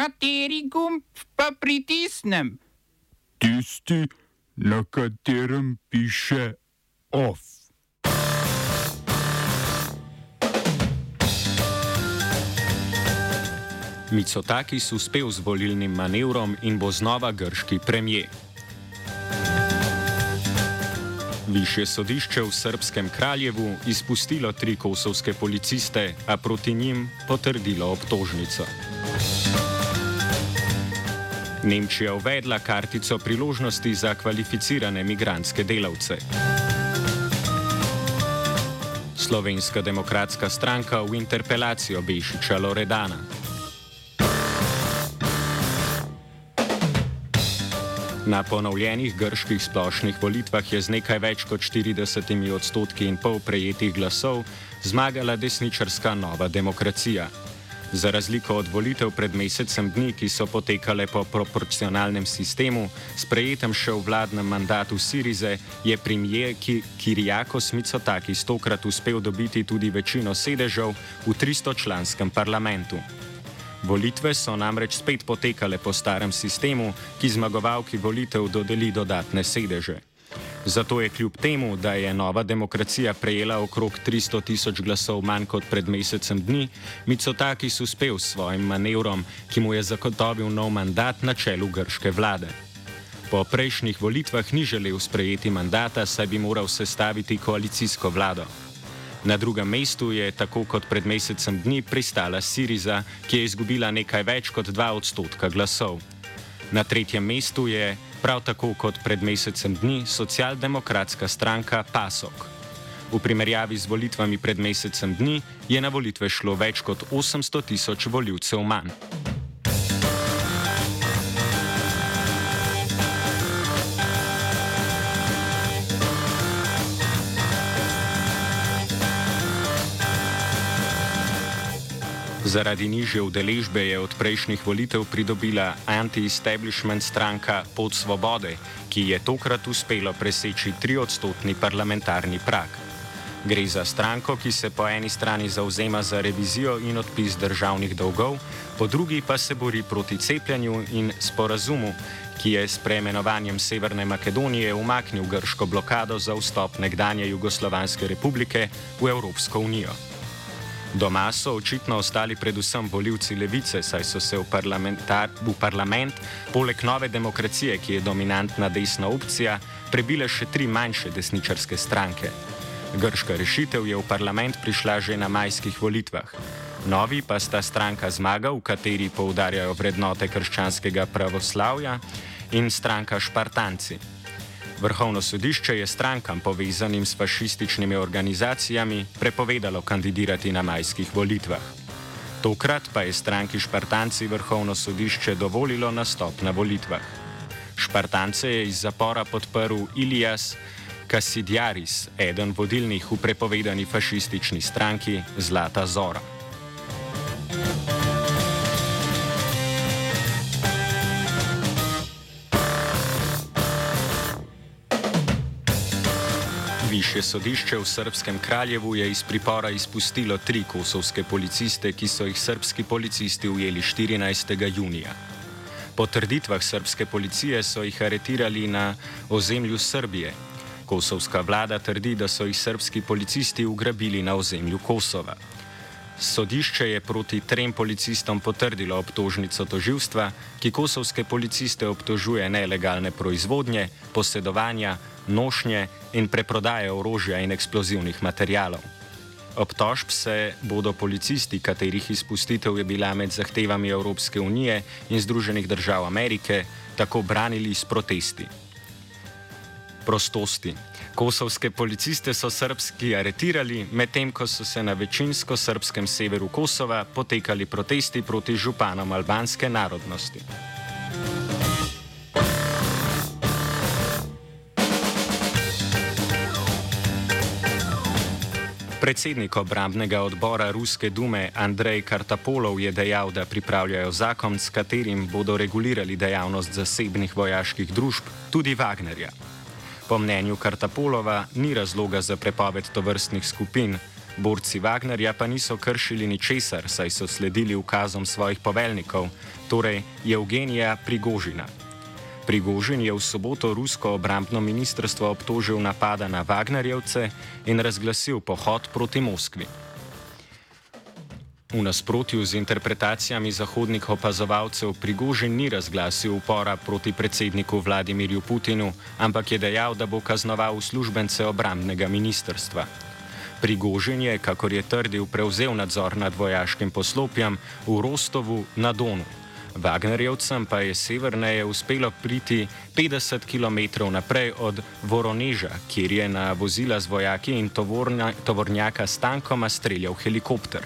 Kateri gumb pa pritisnem? Tisti, na katerem piše OF. Mitsotakis uspel z volilnim manevrom in bo znova grški premijer. Višje sodišče v srpskem kraljevu izpustilo tri kosovske policiste, a proti njim potrdilo obtožnico. Nemčija uvedla kartico priložnosti za kvalificirane migranske delavce. Slovenska demokratska stranka v interpelacijo Bešiča Loredana. Na ponovljenih grških splošnih volitvah je z nekaj več kot 40 odstotki in pol prejetih glasov zmagala desničarska nova demokracija. Za razliko od volitev pred mesecem dni, ki so potekale po proporcionalnem sistemu, sprejetem še v vladnem mandatu Sirize, je premijer Kirijakos Mitsotakis tokrat uspel dobiti tudi večino sedežev v 300-članskem parlamentu. Volitve so namreč spet potekale po starem sistemu, ki zmagovalki volitev dodeli dodatne sedeže. Zato je kljub temu, da je nova demokracija prejela okrog 300 tisoč glasov manj kot pred mesecem dni, Mitsotakis uspel s svojim manevrom, ki mu je zagotovil nov mandat na čelu grške vlade. Po prejšnjih volitvah ni želel sprejeti mandata, saj bi moral sestaviti koalicijsko vlado. Na drugem mestu je, tako kot pred mesecem dni, pristala Siriza, ki je izgubila nekaj več kot 2 odstotka glasov. Na tretjem mestu je prav tako kot pred mesecem dni socialdemokratska stranka PASOK. V primerjavi z volitvami pred mesecem dni je na volitve šlo več kot 800 tisoč voljivcev manj. Zaradi nižje udeležbe je od prejšnjih volitev pridobila anti-establishment stranka Pod Svobode, ki je tokrat uspelo preseči triodstotni parlamentarni prak. Gre za stranko, ki se po eni strani zauzema za revizijo in odpis državnih dolgov, po drugi pa se bori proti cepljenju in sporazumu, ki je s preimenovanjem Severne Makedonije umaknil grško blokado za vstop nekdanje Jugoslovanske republike v Evropsko unijo. Doma so očitno ostali predvsem voljivci levice, saj so se v, v parlament, poleg nove demokracije, ki je dominantna desna opcija, prebile še tri manjše desničarske stranke. Grška rešitev je v parlament prišla že na majskih volitvah. Novi pa sta stranka Zmaga, v kateri poudarjajo vrednote krščanskega pravoslavja, in stranka Špartanci. Vrhovno sodišče je strankam povezanim s fašističnimi organizacijami prepovedalo kandidirati na majskih volitvah. Tokrat pa je stranki Špartanci Vrhovno sodišče dovolilo nastop na volitvah. Špartance je iz zapora podprl Ilijas Kasidjaris, eden vodilnih v prepovedani fašistični stranki Zlata Zora. Višje sodišče v srpskem kraljevu je iz pripora izpustilo tri kosovske policiste, ki so jih srpski policisti ujeli 14. junija. Po trditvah srpske policije so jih aretirali na ozemlju Srbije. Kosovska vlada trdi, da so jih srpski policisti ugrabili na ozemlju Kosova. Sodišče je proti trem policistom potrdilo obtožnico toživstva, ki kosovske policiste obtožuje nelegalne proizvodnje, posedovanja, nošnje in preprodaje orožja in eksplozivnih materijalov. Obtožb se bodo policisti, katerih izpustitev je bila med zahtevami Evropske unije in Združenih držav Amerike, tako branili s protesti. Prostosti. Kosovske policiste so srpski aretirali, medtem ko so se na večinsko srpskem severu Kosova potekali protesti proti županom albanske narodnosti. Predsednik obrambnega odbora Ruske dume Andrej Kartapolov je dejal, da pripravljajo zakon, s katerim bodo regulirali dejavnost zasebnih vojaških družb, tudi Wagnerja. Po mnenju Kartapolova ni razloga za prepoved tovrstnih skupin, Borci Wagnerja pa niso kršili ničesar, saj so sledili ukazom svojih poveljnikov, torej Evgenija Prigožina. Prigožin je v soboto rusko obrambno ministrstvo obtožil napada na Wagnerjevce in razglasil pohod proti Moskvi. V nasprotju z interpretacijami zahodnih opazovalcev, Prigožin ni razglasil upora proti predsedniku Vladimirju Putinu, ampak je dejal, da bo kaznoval uslužbence obrambnega ministrstva. Prigožin je, kakor je trdil, prevzel nadzor nad vojaškim poslopjem v Rostovu na Donu. Wagnerjevcem pa je severneje uspelo priti 50 km naprej od Voroneža, kjer je na vozila z vojaki in tovornja, tovornjaka s tankoma streljal helikopter.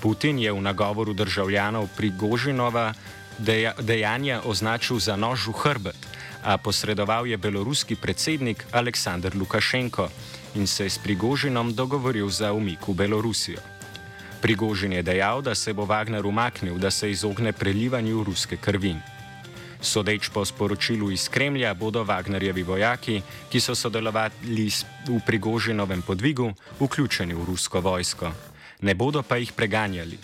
Putin je v nagovoru državljanov Prigožinova deja, dejanja označil za nož v hrbet, a posredoval je beloruski predsednik Aleksandr Lukašenko in se je s Prigožinom dogovoril za umik v Belorusijo. Prigožin je dejal, da se bo Wagner umaknil, da se izogne prelivanju ruske krvi. Sodeč po sporočilu iz Kremlja, bodo Wagnerjevi vojaki, ki so sodelovali v Prigožinovem podvigu, vključeni v rusko vojsko ne bodo pa jih preganjali.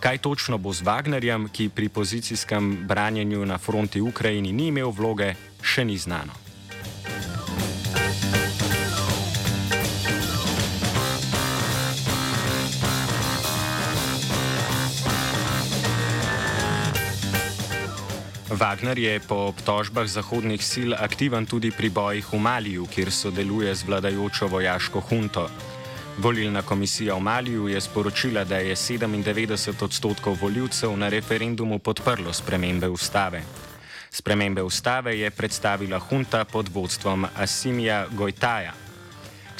Kaj točno bo z Wagnerjem, ki pri pozicijskem branjenju na fronti Ukrajini ni imel vloge, še ni znano. Wagner je po obtožbah zahodnih sil aktiven tudi pri bojih v Maliju, kjer sodeluje z vladajočo vojaško hunto. Volilna komisija v Maliju je sporočila, da je 97 odstotkov voljivcev na referendumu podprlo spremembe ustave. Spremembe ustave je predstavila hunta pod vodstvom Asimija Gojtaja.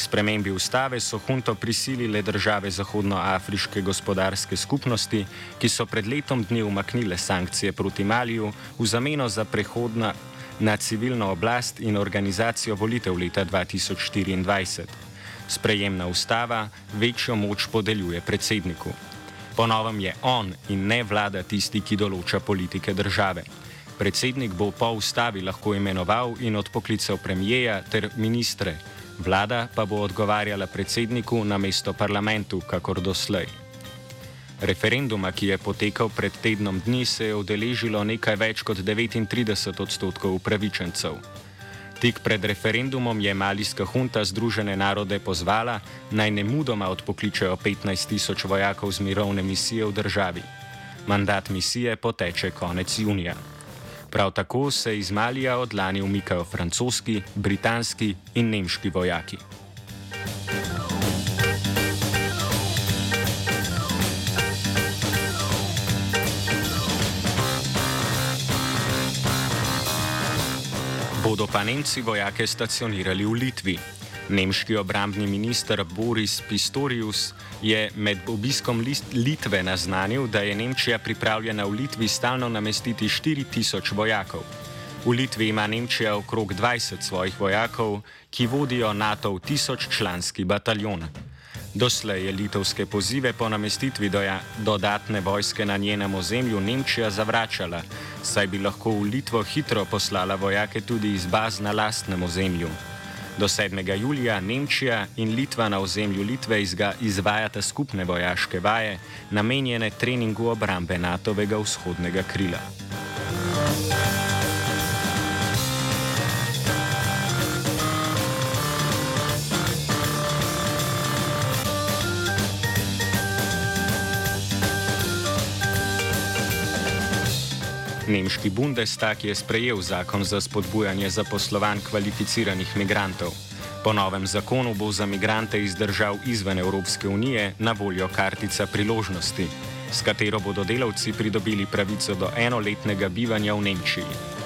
K spremembi ustave so hunto prisilile države Zahodnoafriške gospodarske skupnosti, ki so pred letom dni umaknile sankcije proti Maliju v zameno za prehodna na civilno oblast in organizacijo volitev leta 2024 sprejemna ustava večjo moč podeljuje predsedniku. Ponovem je on in ne vlada tisti, ki določa politike države. Predsednik bo po ustavi lahko imenoval in odpoklical premijeja ter ministre, vlada pa bo odgovarjala predsedniku na mesto parlamentu, kakor doslej. Referenduma, ki je potekal pred tednom dni, se je udeležilo nekaj več kot 39 odstotkov upravičencev. Tik pred referendumom je malijska hunta Združene narode pozvala, naj ne mudoma odpokličejo 15 tisoč vojakov z mirovne misije v državi. Mandat misije poteče konec junija. Prav tako se iz Malija od lani umikajo francoski, britanski in nemški vojaki. bodo pa Nemci vojake stacionirali v Litvi. Nemški obrambni minister Boris Pistorius je med obiskom Litve naznanil, da je Nemčija pripravljena v Litvi stalno namestiti 4000 vojakov. V Litvi ima Nemčija okrog 20 svojih vojakov, ki vodijo NATO v tisoččlanski bataljon. Doslej je litovske pozive po namestitvi doja, dodatne vojske na njenem ozemlju Nemčija zavračala, saj bi lahko v Litvo hitro poslala vojake tudi iz baz na lastnem ozemlju. Do 7. julija Nemčija in Litva na ozemlju Litve izvajata skupne vojaške vaje, namenjene treningu obrambe NATO-vega vzhodnega krila. Nemški Bundestag je sprejel zakon za spodbujanje zaposlovanj kvalificiranih migrantov. Po novem zakonu bo za migrante iz držav izven Evropske unije na voljo kartica priložnosti, s katero bodo delavci pridobili pravico do enoletnega bivanja v Nemčiji.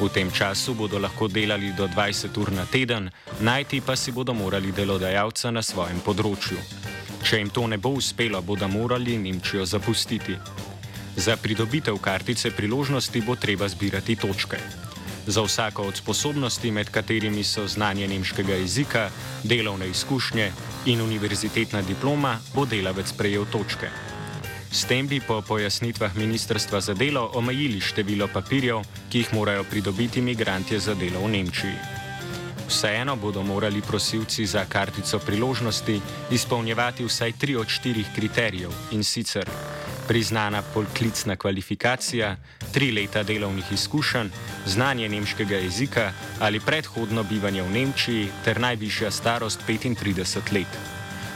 V tem času bodo lahko delali do 20 ur na teden, najti pa si bodo morali delodajalca na svojem področju. Če jim to ne bo uspelo, bodo morali Nemčijo zapustiti. Za pridobitev kartice priložnosti bo treba zbirati točke. Za vsako od sposobnosti, med katerimi so znanje nemškega jezika, delovne izkušnje in univerzitetna diploma, bo delavec prejel točke. S tem bi po pojasnitvah Ministrstva za delo omejili število papirjev, ki jih morajo pridobiti imigranti za delo v Nemčiji. Vseeno bodo morali prosilci za kartico priložnosti izpolnjevati vsaj tri od štirih kriterijev in sicer priznana poklicna kvalifikacija, tri leta delovnih izkušenj, znanje nemškega jezika ali predhodno bivanje v Nemčiji ter najvišja starost 35 let.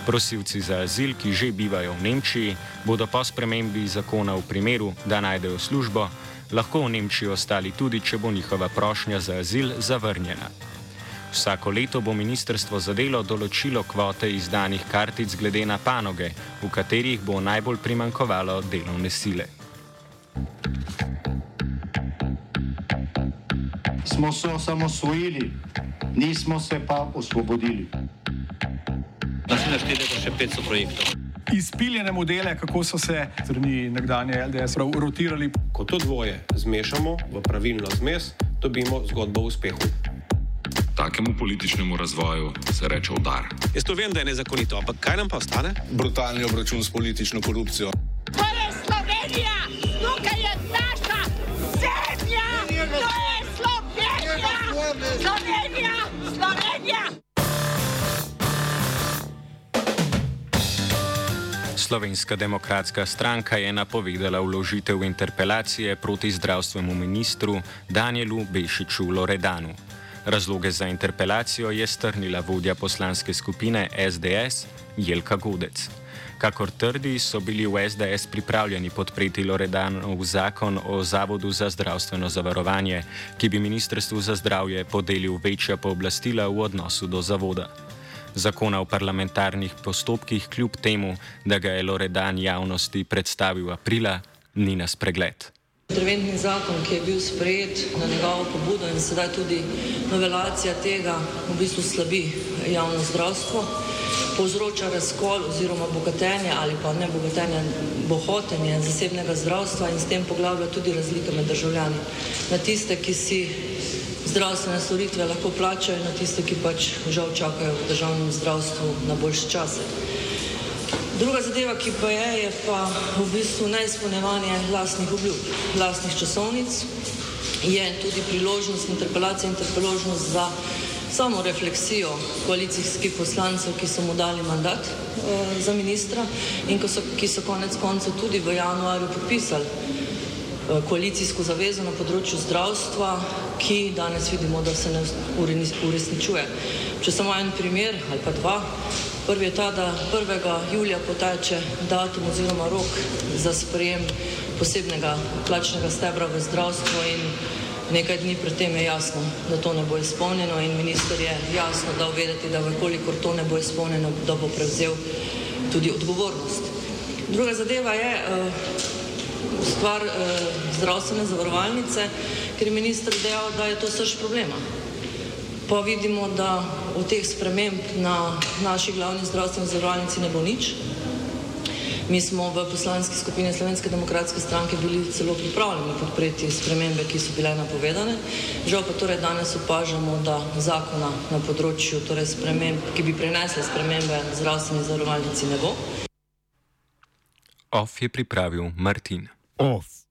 Prosilci za azil, ki že bivajo v Nemčiji, bodo po spremembi zakona v primeru, da najdejo službo, lahko v Nemčiji ostali tudi, če bo njihova prošnja za azil zavrnjena. Vsako leto bo ministrstvo za delo določilo kvote izdanih kartic glede na panoge, v katerih bo najbolj primankovalo delovne sile. Smo se osamosvojili, nismo se pa osvobodili. Naslednje število je še 500 projektov. Izpiljene modele, kako so se strani nekdanje LDS rotirali. Ko to dvoje zmešamo v pravilno zmes, dobimo zgodbo o uspehu. Takemu političnemu razvoju se reče udar. Jaz to vem, da je nezakonito, ampak kaj nam pa ostane? Brutalni obračun s politično korupcijo. To je Slovenija, tukaj je naša zemlja, to je Slovenija, Slovenija, Slovenija. Slovenska demokratska stranka je napovedala vložitev interpelacije proti zdravstvenemu ministru Danielu Bešiču Loredanu. Razloge za interpelacijo je strnila vodja poslanske skupine SDS Jelka Godec. Kakor trdi, so bili v SDS pripravljeni podpreti Loredanov zakon o Zavodu za zdravstveno zavarovanje, ki bi Ministrstvu za zdravje podelil večja pooblastila v odnosu do zavoda. Zakona o parlamentarnih postopkih, kljub temu, da ga je Loredan javnosti predstavil aprila, ni na spregled. Interventni zakon, ki je bil sprejet na njegovo pobudo in sedaj tudi novelacija tega, v bistvu slabi javno zdravstvo, povzroča razkol oziroma bogatenje ali pa ne bogatenje, bohotenje zasebnega zdravstva in s tem poglavlja tudi razlike med državljani. Na tiste, ki si zdravstvene storitve lahko plačajo in na tiste, ki pač žal čakajo v državnem zdravstvu na boljše čase. Druga zadeva, ki pa je, je pa v bistvu neizpolnjevanje lastnih obljub, lastnih časovnic. Je tudi priložnost interpelacije in priložnost za samo refleksijo koalicijskih poslancev, ki so mu dali mandat eh, za ministra in so, ki so konec koncev tudi v januarju podpisali eh, koalicijsko zavezo na področju zdravstva, ki danes vidimo, da se ne uresničuje. Če samo en primer ali pa dva. Prvi je ta, da 1. julija poteče datum oziroma rok za sprejem posebnega plačnega stebra v zdravstvo in nekaj dni predtem je jasno, da to ne bo izpolnjeno in minister je jasno dal vedeti, da vkolikor to ne bo izpolnjeno, da bo prevzel tudi odgovornost. Druga zadeva je uh, stvar uh, zdravstvene zavarovalnice, ker je minister dejal, da je to srž problema pa vidimo, da od teh sprememb na naši glavni zdravstveni zavarovalnici ne bo nič. Mi smo v poslanski skupini Slovenske demokratske stranke bili celo pripravljeni podpreti spremembe, ki so bile napovedane. Žal pa torej danes opažamo, da zakona na področju torej sprememb, ki bi prenesle spremembe zdravstveni zavarovalnici, ne bo. OF je pripravil Martin. OF.